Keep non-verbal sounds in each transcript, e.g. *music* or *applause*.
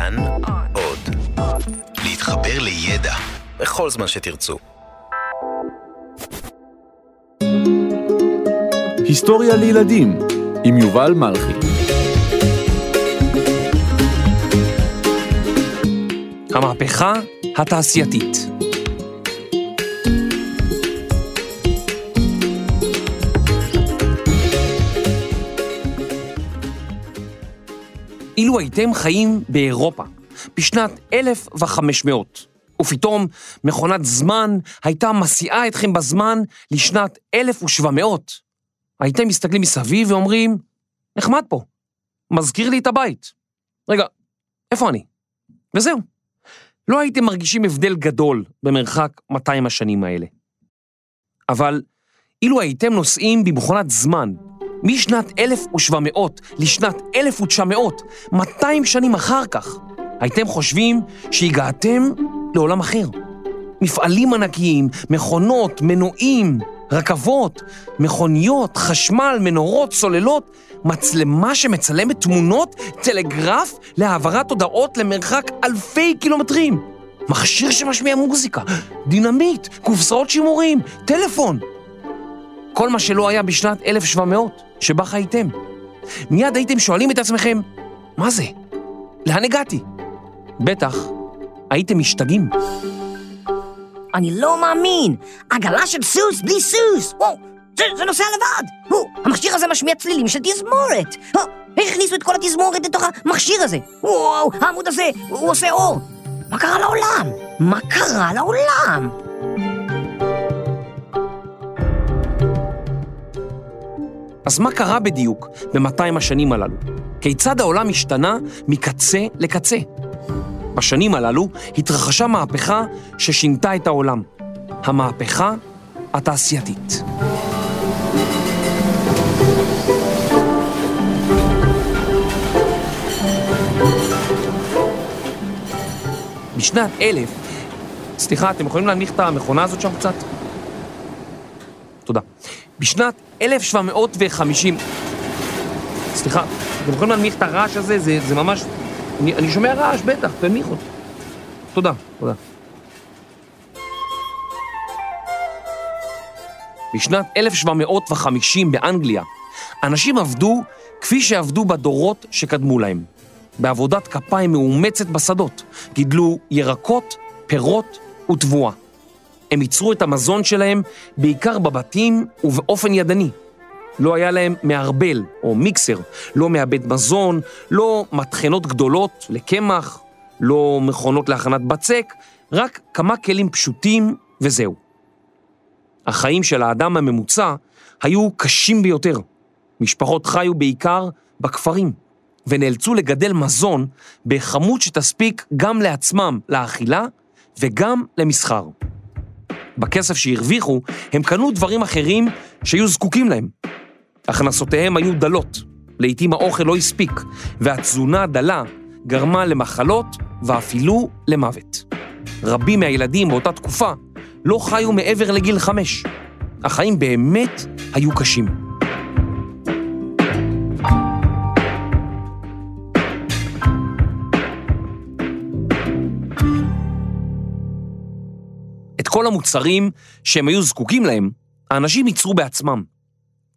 כאן עוד. להתחבר לידע בכל זמן שתרצו. היסטוריה לילדים עם יובל מלכי. המהפכה התעשייתית. אילו הייתם חיים באירופה בשנת 1500, ופתאום מכונת זמן הייתה מסיעה אתכם בזמן לשנת 1700, הייתם מסתכלים מסביב ואומרים, נחמד פה, מזכיר לי את הבית. רגע, איפה אני? וזהו. לא הייתם מרגישים הבדל גדול במרחק 200 השנים האלה. אבל אילו הייתם נוסעים במכונת זמן משנת 1700 לשנת 1900, 200 שנים אחר כך, הייתם חושבים שהגעתם לעולם אחר. מפעלים ענקיים, מכונות, מנועים, רכבות, מכוניות, חשמל, מנורות, סוללות, מצלמה שמצלמת תמונות, טלגרף להעברת הודעות למרחק אלפי קילומטרים, מכשיר שמשמיע מוזיקה, דינמיט, קופסאות שימורים, טלפון. כל מה שלא היה בשנת 1700, שבה חייתם. מיד הייתם שואלים את עצמכם, מה זה? לאן הגעתי? בטח, הייתם משתגעים. אני לא מאמין! עגלה של סוס בלי סוס! וואו, זה, זה נוסע לבד! וואו, המכשיר הזה משמיע צלילים של תזמורת! הכניסו את כל התזמורת לתוך המכשיר הזה? וואו, העמוד הזה, הוא עושה אור! מה קרה לעולם? מה קרה לעולם? אז מה קרה בדיוק ב-200 השנים הללו? כיצד העולם השתנה מקצה לקצה? בשנים הללו התרחשה מהפכה ששינתה את העולם. המהפכה התעשייתית. בשנת אלף, סליחה, אתם יכולים להנמיך את המכונה הזאת שם קצת? בשנת 1750, סליחה, אתם יכולים להנמיך את הרעש הזה? זה, זה ממש... אני, אני שומע רעש, בטח, תנמיכו. תודה, תודה. בשנת 1750 באנגליה, אנשים עבדו כפי שעבדו בדורות שקדמו להם. בעבודת כפיים מאומצת בשדות, גידלו ירקות, פירות ותבואה. הם ייצרו את המזון שלהם בעיקר בבתים ובאופן ידני. לא היה להם מערבל או מיקסר, לא מעבד מזון, לא מטחנות גדולות לקמח, לא מכונות להכנת בצק, רק כמה כלים פשוטים וזהו. החיים של האדם הממוצע היו קשים ביותר. משפחות חיו בעיקר בכפרים, ונאלצו לגדל מזון בכמות שתספיק גם לעצמם לאכילה וגם למסחר. בכסף שהרוויחו, הם קנו דברים אחרים שהיו זקוקים להם. הכנסותיהם היו דלות, לעתים האוכל לא הספיק, והתזונה הדלה גרמה למחלות ואפילו למוות. רבים מהילדים באותה תקופה לא חיו מעבר לגיל חמש. החיים באמת היו קשים. כל המוצרים שהם היו זקוקים להם, האנשים ייצרו בעצמם.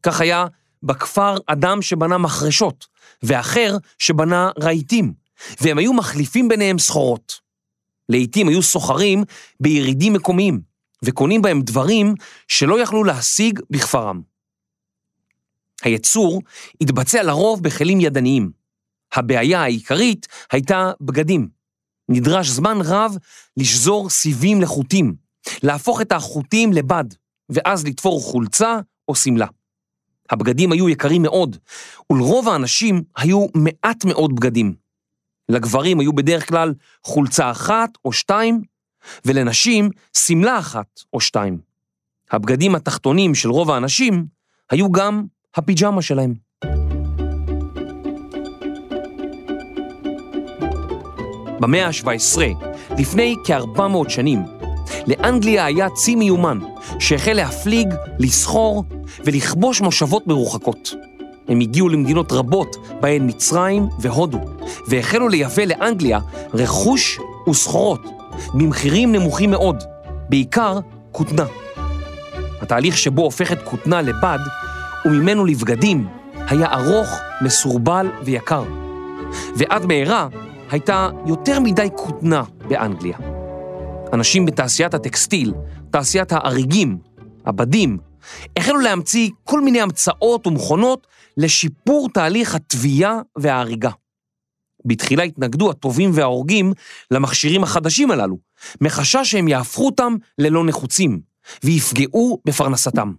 כך היה בכפר אדם שבנה מחרשות, ואחר שבנה רהיטים, והם היו מחליפים ביניהם סחורות. לעתים היו סוחרים בירידים מקומיים, וקונים בהם דברים שלא יכלו להשיג בכפרם. הייצור התבצע לרוב בכלים ידניים. הבעיה העיקרית הייתה בגדים. נדרש זמן רב לשזור סיבים לחוטים, להפוך את החוטים לבד, ואז לתפור חולצה או שמלה. הבגדים היו יקרים מאוד, ולרוב האנשים היו מעט מאוד בגדים. לגברים היו בדרך כלל חולצה אחת או שתיים, ולנשים שמלה אחת או שתיים. הבגדים התחתונים של רוב האנשים היו גם הפיג'מה שלהם. במאה ה-17, לפני כ-400 שנים, לאנגליה היה צי מיומן שהחל להפליג, לסחור ולכבוש מושבות מרוחקות. הם הגיעו למדינות רבות, בהן מצרים והודו. והחלו לייבא לאנגליה רכוש וסחורות במחירים נמוכים מאוד, בעיקר כותנה. התהליך שבו הופכת כותנה לבד וממנו לבגדים היה ארוך, מסורבל ויקר. ועד מהרה הייתה יותר מדי כותנה באנגליה. אנשים בתעשיית הטקסטיל, תעשיית האריגים, הבדים, החלו להמציא כל מיני המצאות ומכונות לשיפור תהליך התביעה וההריגה. בתחילה התנגדו הטובים וההורגים למכשירים החדשים הללו, מחשש שהם יהפכו אותם ללא נחוצים, ויפגעו בפרנסתם.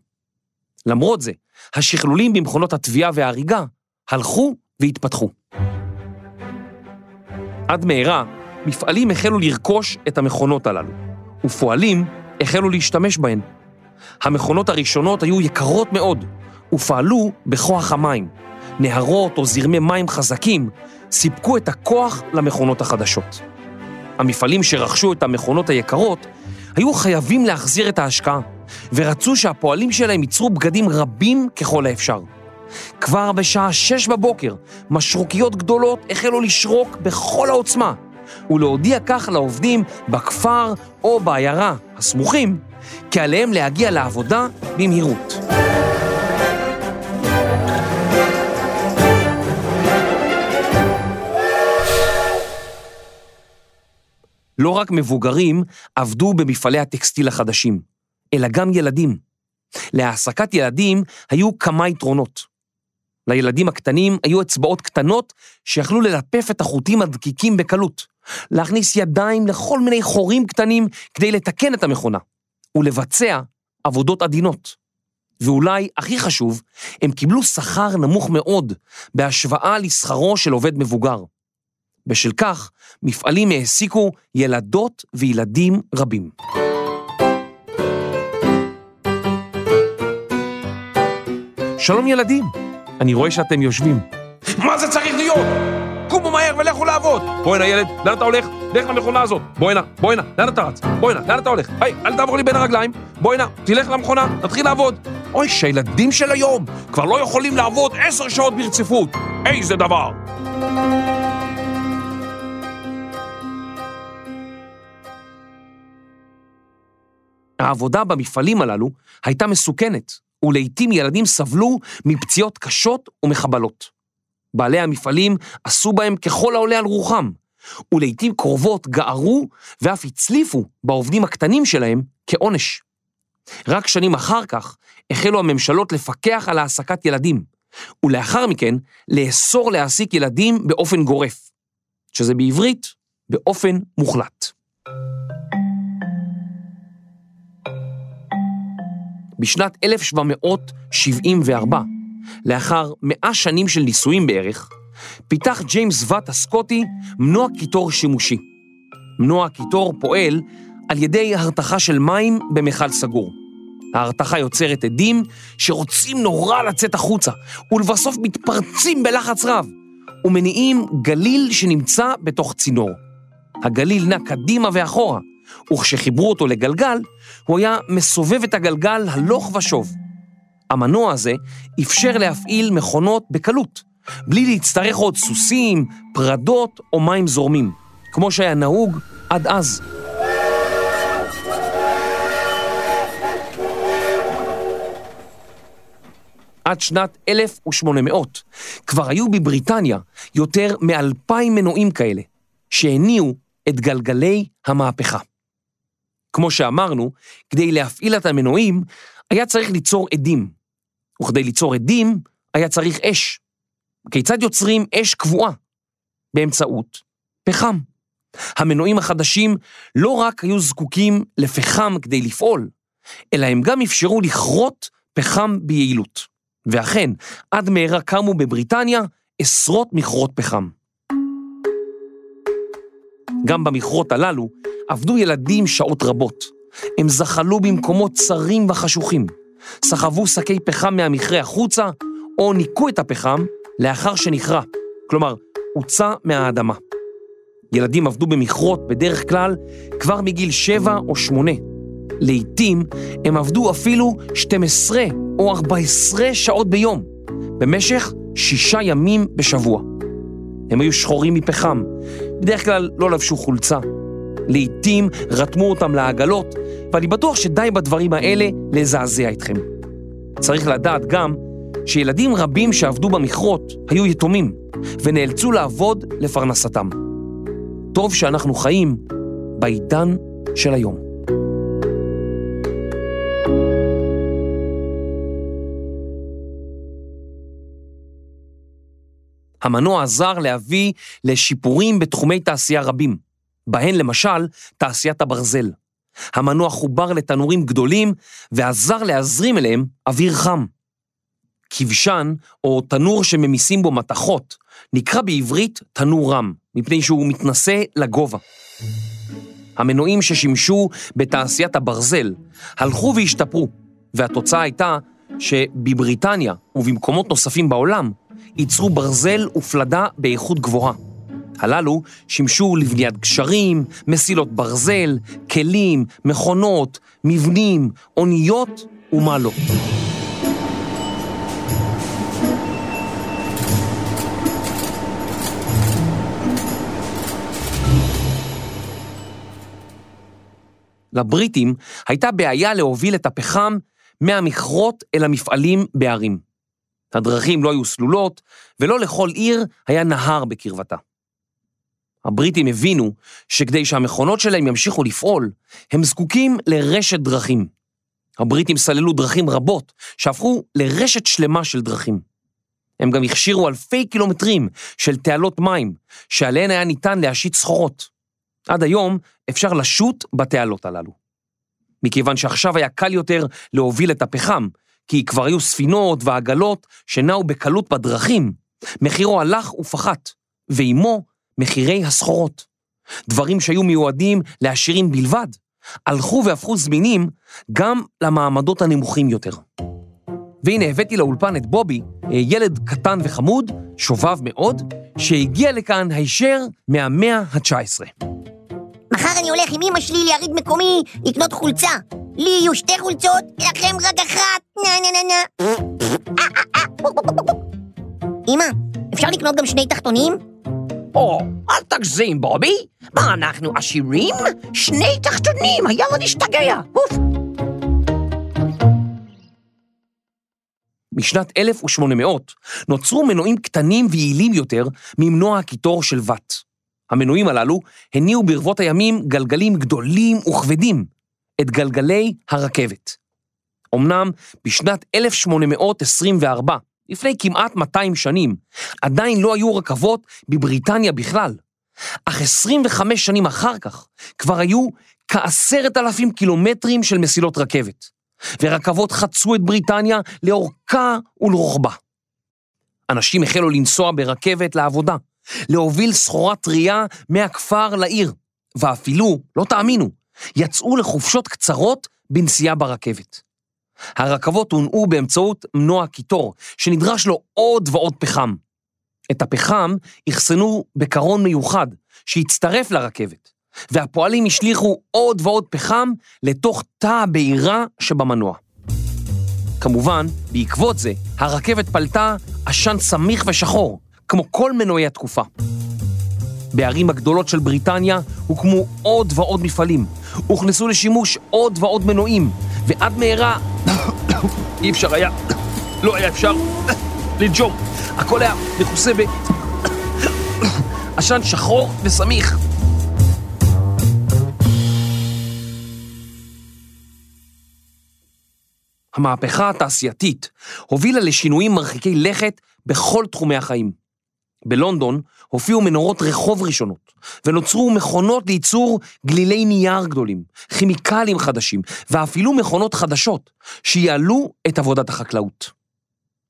למרות זה, השכלולים במכונות התביעה וההריגה הלכו והתפתחו. עד מהרה, מפעלים החלו לרכוש את המכונות הללו, ופועלים החלו להשתמש בהן. המכונות הראשונות היו יקרות מאוד, ופעלו בכוח המים. נהרות או זרמי מים חזקים סיפקו את הכוח למכונות החדשות. המפעלים שרכשו את המכונות היקרות היו חייבים להחזיר את ההשקעה, ורצו שהפועלים שלהם ייצרו בגדים רבים ככל האפשר. כבר בשעה שש בבוקר, משרוקיות גדולות החלו לשרוק בכל העוצמה, ולהודיע כך לעובדים בכפר או בעיירה הסמוכים, כי עליהם להגיע לעבודה במהירות. לא רק מבוגרים עבדו במפעלי הטקסטיל החדשים, אלא גם ילדים. להעסקת ילדים היו כמה יתרונות. לילדים הקטנים היו אצבעות קטנות שיכלו ללפף את החוטים הדקיקים בקלות, להכניס ידיים לכל מיני חורים קטנים כדי לתקן את המכונה, ולבצע עבודות עדינות. ואולי הכי חשוב, הם קיבלו שכר נמוך מאוד בהשוואה לשכרו של עובד מבוגר. בשל כך, מפעלים העסיקו ילדות וילדים רבים. שלום ילדים, אני רואה שאתם יושבים. מה זה צריך להיות? קומו מהר ולכו לעבוד! בוא הנה ילד, לאן אתה הולך? לך למכונה הזאת. בוא הנה, בוא הנה, לאן אתה רץ? בוא הנה, לאן אתה הולך? היי, אל תעבור לי בין הרגליים. בוא הנה, תלך למכונה, תתחיל לעבוד. אוי, שהילדים של היום כבר לא יכולים לעבוד עשר שעות ברציפות. איזה דבר! העבודה במפעלים הללו הייתה מסוכנת, ולעיתים ילדים סבלו מפציעות קשות ומחבלות. בעלי המפעלים עשו בהם ככל העולה על רוחם, ולעיתים קרובות גערו ואף הצליפו בעובדים הקטנים שלהם כעונש. רק שנים אחר כך החלו הממשלות לפקח על העסקת ילדים, ולאחר מכן לאסור להעסיק ילדים באופן גורף, שזה בעברית באופן מוחלט. בשנת 1774, לאחר מאה שנים של ניסויים בערך, פיתח ג'יימס ואט הסקוטי מנוע קיטור שימושי. מנוע קיטור פועל על ידי הרתחה של מים במכל סגור. ההרתחה יוצרת עדים שרוצים נורא לצאת החוצה, ולבסוף מתפרצים בלחץ רב, ומניעים גליל שנמצא בתוך צינור. הגליל נע קדימה ואחורה, וכשחיברו אותו לגלגל, הוא היה מסובב את הגלגל הלוך ושוב. המנוע הזה אפשר להפעיל מכונות בקלות, בלי להצטרך עוד סוסים, פרדות או מים זורמים, כמו שהיה נהוג עד אז. עד שנת 1800 כבר היו בבריטניה יותר מאלפיים מנועים כאלה, שהניעו את גלגלי המהפכה. כמו שאמרנו, כדי להפעיל את המנועים, היה צריך ליצור עדים. וכדי ליצור עדים, היה צריך אש. כיצד יוצרים אש קבועה? באמצעות פחם. המנועים החדשים לא רק היו זקוקים לפחם כדי לפעול, אלא הם גם אפשרו לכרות פחם ביעילות. ואכן, עד מהרה קמו בבריטניה עשרות מכרות פחם. גם במכרות הללו עבדו ילדים שעות רבות. הם זחלו במקומות צרים וחשוכים, סחבו שקי פחם מהמכרה החוצה, או ניקו את הפחם לאחר שנכרע, כלומר, הוצא מהאדמה. ילדים עבדו במכרות בדרך כלל כבר מגיל 7 או 8. לעתים הם עבדו אפילו 12 או 14 שעות ביום, במשך שישה ימים בשבוע. הם היו שחורים מפחם, בדרך כלל לא לבשו חולצה. לעתים רתמו אותם לעגלות, ואני בטוח שדי בדברים האלה לזעזע אתכם. צריך לדעת גם שילדים רבים שעבדו במכרות היו יתומים, ונאלצו לעבוד לפרנסתם. טוב שאנחנו חיים בעידן של היום. המנוע עזר להביא לשיפורים בתחומי תעשייה רבים, בהן למשל תעשיית הברזל. המנוע חובר לתנורים גדולים ועזר להזרים אליהם אוויר חם. כבשן, או תנור שממיסים בו מתכות, נקרא בעברית תנור רם, מפני שהוא מתנשא לגובה. המנועים ששימשו בתעשיית הברזל הלכו והשתפרו, והתוצאה הייתה שבבריטניה ובמקומות נוספים בעולם ייצרו ברזל ופלדה באיכות גבוהה. הללו שימשו לבניית גשרים, מסילות ברזל, כלים, מכונות, מבנים, אוניות ומה לא. לבריטים הייתה בעיה להוביל את הפחם מהמכרות אל המפעלים בערים. הדרכים לא היו סלולות, ולא לכל עיר היה נהר בקרבתה. הבריטים הבינו שכדי שהמכונות שלהם ימשיכו לפעול, הם זקוקים לרשת דרכים. הבריטים סללו דרכים רבות, שהפכו לרשת שלמה של דרכים. הם גם הכשירו אלפי קילומטרים של תעלות מים, שעליהן היה ניתן להשית סחורות. עד היום אפשר לשוט בתעלות הללו. מכיוון שעכשיו היה קל יותר להוביל את הפחם, כי כבר היו ספינות ועגלות שנעו בקלות בדרכים, מחירו הלך ופחת, ועימו מחירי הסחורות. דברים שהיו מיועדים לעשירים בלבד, הלכו והפכו זמינים גם למעמדות הנמוכים יותר. והנה הבאתי לאולפן את בובי, ילד קטן וחמוד, שובב מאוד, שהגיע לכאן הישר מהמאה ה-19. מחר אני הולך עם אמא שלי ליריד מקומי לקנות חולצה. לי יהיו שתי חולצות, לכם רק אחת, נה נה נה נה. אמא, אפשר לקנות גם שני תחתונים? או, אל תגזים, בובי. מה, אנחנו עשירים? שני תחתונים, היאללה נשתגע. אוף. משנת 1800 נוצרו מנועים קטנים ויעילים יותר ממנוע הקיטור של ואט. המנועים הללו הניעו ברבות הימים גלגלים גדולים וכבדים, את גלגלי הרכבת. אמנם בשנת 1824, לפני כמעט 200 שנים, עדיין לא היו רכבות בבריטניה בכלל, אך 25 שנים אחר כך כבר היו כעשרת אלפים קילומטרים של מסילות רכבת, ורכבות חצו את בריטניה לאורכה ולרוחבה. אנשים החלו לנסוע ברכבת לעבודה, להוביל סחורה טרייה מהכפר לעיר, ואפילו, לא תאמינו, יצאו לחופשות קצרות בנסיעה ברכבת. הרכבות הונעו באמצעות מנוע קיטור, שנדרש לו עוד ועוד פחם. את הפחם אחסנו בקרון מיוחד, שהצטרף לרכבת, והפועלים השליכו עוד ועוד פחם לתוך תא הבעירה שבמנוע. כמובן, בעקבות זה, הרכבת פלטה עשן סמיך ושחור, כמו כל מנועי התקופה. בערים הגדולות של בריטניה הוקמו עוד ועוד מפעלים, הוכנסו לשימוש עוד ועוד מנועים, ועד מהרה אי אפשר היה, לא היה אפשר לנשום. הכל היה מכוסה ב... עשן שחור וסמיך. המהפכה התעשייתית הובילה לשינויים מרחיקי לכת בכל תחומי החיים. בלונדון הופיעו מנורות רחוב ראשונות, ונוצרו מכונות לייצור גלילי נייר גדולים, כימיקלים חדשים, ואפילו מכונות חדשות, שיעלו את עבודת החקלאות.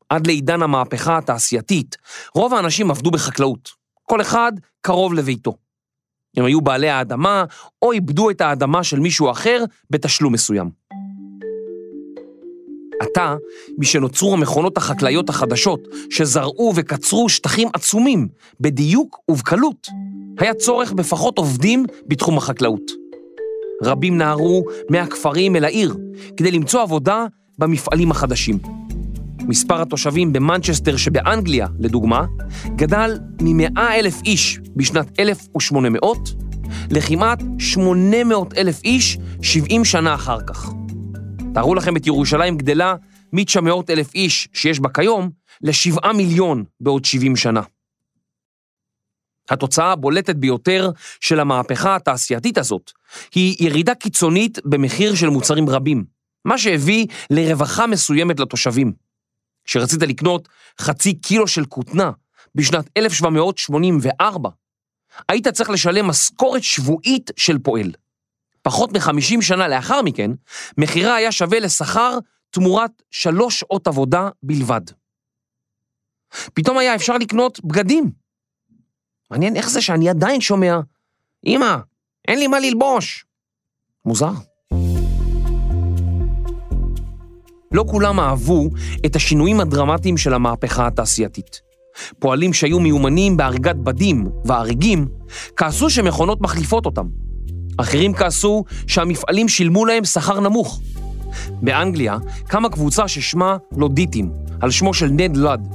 עד לעידן המהפכה התעשייתית, רוב האנשים עבדו בחקלאות, כל אחד קרוב לביתו. הם היו בעלי האדמה, או איבדו את האדמה של מישהו אחר בתשלום מסוים. עתה, משנוצרו המכונות החקלאיות החדשות, שזרעו וקצרו שטחים עצומים, בדיוק ובקלות, היה צורך בפחות עובדים בתחום החקלאות. רבים נהרו מהכפרים אל העיר, כדי למצוא עבודה במפעלים החדשים. מספר התושבים במנצ'סטר שבאנגליה, לדוגמה, גדל מ-100 אלף איש בשנת 1800 לכמעט 800 אלף איש 70 שנה אחר כך. תארו לכם את ירושלים גדלה מ-900 אלף איש שיש בה כיום ל-7 מיליון בעוד 70 שנה. התוצאה הבולטת ביותר של המהפכה התעשייתית הזאת היא ירידה קיצונית במחיר של מוצרים רבים, מה שהביא לרווחה מסוימת לתושבים. כשרצית לקנות חצי קילו של כותנה בשנת 1784, היית צריך לשלם משכורת שבועית של פועל. פחות מ-50 שנה לאחר מכן, מחירה היה שווה לשכר תמורת שלוש שעות עבודה בלבד. פתאום היה אפשר לקנות בגדים. מעניין איך זה שאני עדיין שומע, אמא, אין לי מה ללבוש. מוזר. לא כולם אהבו את השינויים הדרמטיים של המהפכה התעשייתית. פועלים שהיו מיומנים בהריגת בדים והריגים, כעסו שמכונות מחליפות אותם. אחרים כעסו שהמפעלים שילמו להם שכר נמוך. באנגליה קמה קבוצה ששמה לודיטים, על שמו של נד לד,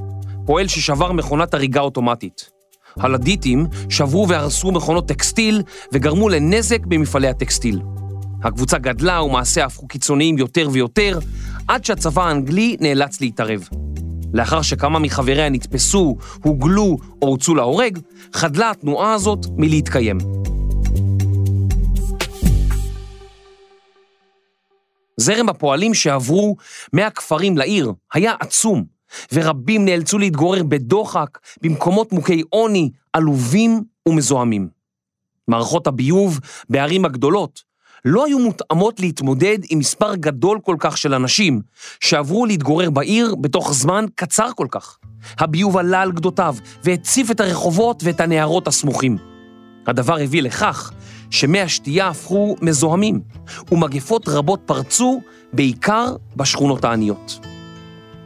פועל ששבר מכונת הריגה אוטומטית. הלדיטים שברו והרסו מכונות טקסטיל וגרמו לנזק במפעלי הטקסטיל. הקבוצה גדלה ומעשיה הפכו קיצוניים יותר ויותר, עד שהצבא האנגלי נאלץ להתערב. לאחר שכמה מחבריה נתפסו, הוגלו או הוצאו להורג, חדלה התנועה הזאת מלהתקיים. זרם הפועלים שעברו מהכפרים לעיר היה עצום, ורבים נאלצו להתגורר בדוחק, במקומות מוכי עוני, עלובים ומזוהמים. מערכות הביוב בערים הגדולות לא היו מותאמות להתמודד עם מספר גדול כל כך של אנשים שעברו להתגורר בעיר בתוך זמן קצר כל כך. הביוב עלה על גדותיו והציף את הרחובות ואת הנערות הסמוכים. הדבר הביא לכך שמי השתייה הפכו מזוהמים, ומגפות רבות פרצו, בעיקר בשכונות העניות.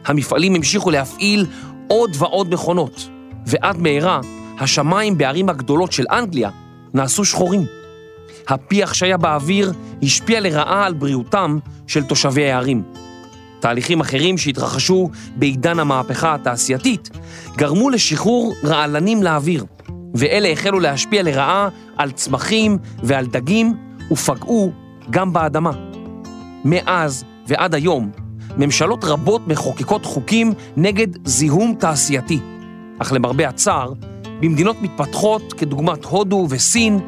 המפעלים המשיכו להפעיל עוד ועוד מכונות, ועד מהרה השמיים בערים הגדולות של אנגליה נעשו שחורים. הפיח שהיה באוויר השפיע לרעה על בריאותם של תושבי הערים. תהליכים אחרים שהתרחשו בעידן המהפכה התעשייתית גרמו לשחרור רעלנים לאוויר, ואלה החלו להשפיע לרעה על צמחים ועל דגים ופגעו גם באדמה. מאז ועד היום, ממשלות רבות מחוקקות חוקים נגד זיהום תעשייתי, אך למרבה הצער, במדינות מתפתחות כדוגמת הודו וסין,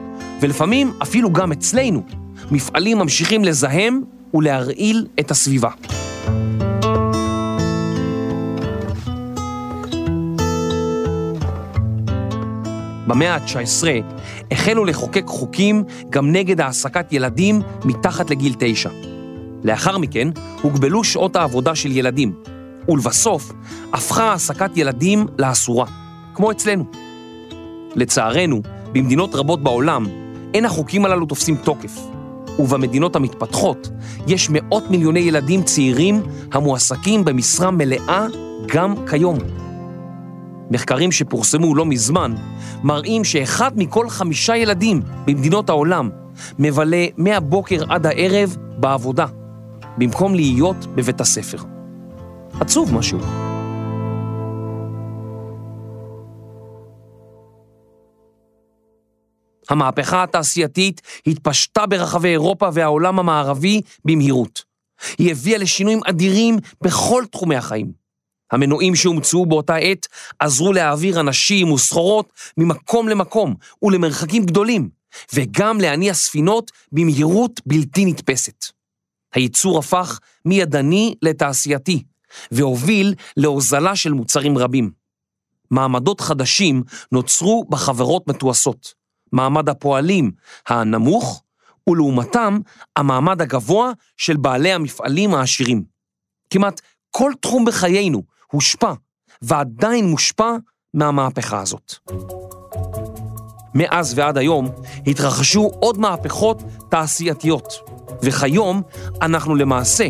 ולפעמים אפילו גם אצלנו, מפעלים ממשיכים לזהם ולהרעיל את הסביבה. במאה ה-19 החלו לחוקק חוקים גם נגד העסקת ילדים מתחת לגיל תשע. לאחר מכן הוגבלו שעות העבודה של ילדים, ולבסוף הפכה העסקת ילדים לאסורה, כמו אצלנו. לצערנו, במדינות רבות בעולם אין החוקים הללו תופסים תוקף, ובמדינות המתפתחות יש מאות מיליוני ילדים צעירים המועסקים במשרה מלאה גם כיום. מחקרים שפורסמו לא מזמן מראים שאחד מכל חמישה ילדים במדינות העולם מבלה מהבוקר עד הערב בעבודה, במקום להיות בבית הספר. עצוב משהו. המהפכה התעשייתית התפשטה ברחבי אירופה והעולם המערבי במהירות. היא הביאה לשינויים אדירים בכל תחומי החיים. המנועים שהומצאו באותה עת עזרו להעביר אנשים וסחורות ממקום למקום ולמרחקים גדולים, וגם להניע ספינות במהירות בלתי נתפסת. הייצור הפך מידני לתעשייתי, והוביל להוזלה של מוצרים רבים. מעמדות חדשים נוצרו בחברות מתועשות. מעמד הפועלים הנמוך, ולעומתם המעמד הגבוה של בעלי המפעלים העשירים. כמעט כל תחום בחיינו הושפע, ועדיין מושפע מהמהפכה הזאת. מאז ועד היום התרחשו עוד מהפכות תעשייתיות, וכיום אנחנו למעשה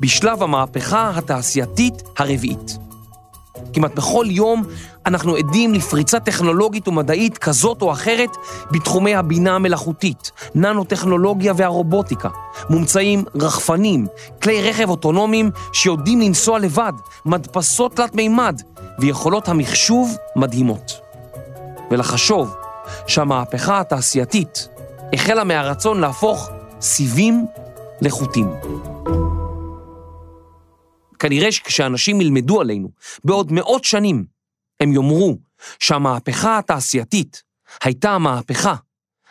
בשלב המהפכה התעשייתית הרביעית. כמעט בכל יום אנחנו עדים לפריצה טכנולוגית ומדעית כזאת או אחרת בתחומי הבינה המלאכותית, ננו-טכנולוגיה והרובוטיקה. מומצאים רחפנים, כלי רכב אוטונומיים שיודעים לנסוע לבד, מדפסות תלת מימד ויכולות המחשוב מדהימות. ולחשוב שהמהפכה התעשייתית החלה מהרצון להפוך סיבים לחוטים. כנראה שכשאנשים ילמדו עלינו בעוד מאות שנים, הם יאמרו שהמהפכה התעשייתית הייתה המהפכה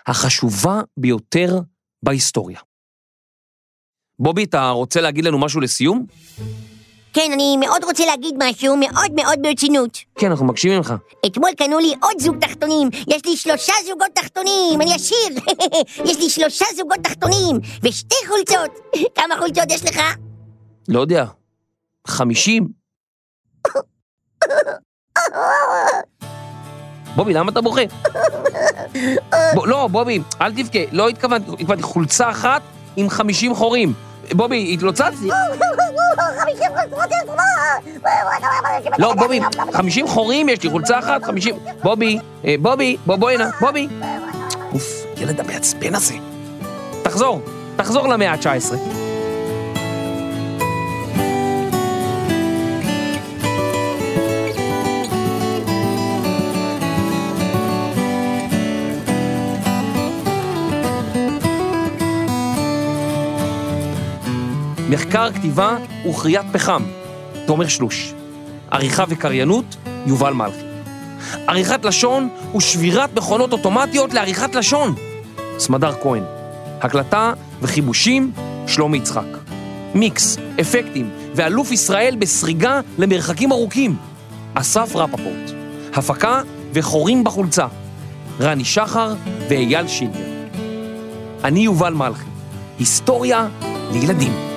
החשובה ביותר בהיסטוריה. בובי, אתה רוצה להגיד לנו משהו לסיום? כן, אני מאוד רוצה להגיד משהו מאוד מאוד ברצינות. כן, אנחנו מקשיבים לך. אתמול קנו לי עוד זוג תחתונים, יש לי שלושה זוגות תחתונים, אני עשיר. *laughs* יש לי שלושה זוגות תחתונים ושתי חולצות. *laughs* כמה חולצות יש לך? לא יודע, חמישים? *laughs* בובי, למה אתה בוכה? ב, לא, בובי, אל תבכה, לא התכוונתי, התכוונתי חולצה אחת עם חמישים חורים. בובי, התלוצצתי. לא, בובי, חמישים חורים יש לי, חולצה אחת, חמישים... בובי, אה, בובי, בוא, בוא הנה, בובי. אוף, ילד המעצבן הזה. תחזור, תחזור למאה ה-19. מחקר, כתיבה וכריית פחם, תומר שלוש. עריכה וקריינות, יובל מלכי. עריכת לשון ושבירת מכונות אוטומטיות לעריכת לשון, סמדר כהן. הקלטה וחיבושים, שלומי יצחק. מיקס, אפקטים ואלוף ישראל בסריגה למרחקים ארוכים, אסף רפפורט. הפקה וחורים בחולצה, רני שחר ואייל שינגר. אני יובל מלכי, היסטוריה לילדים.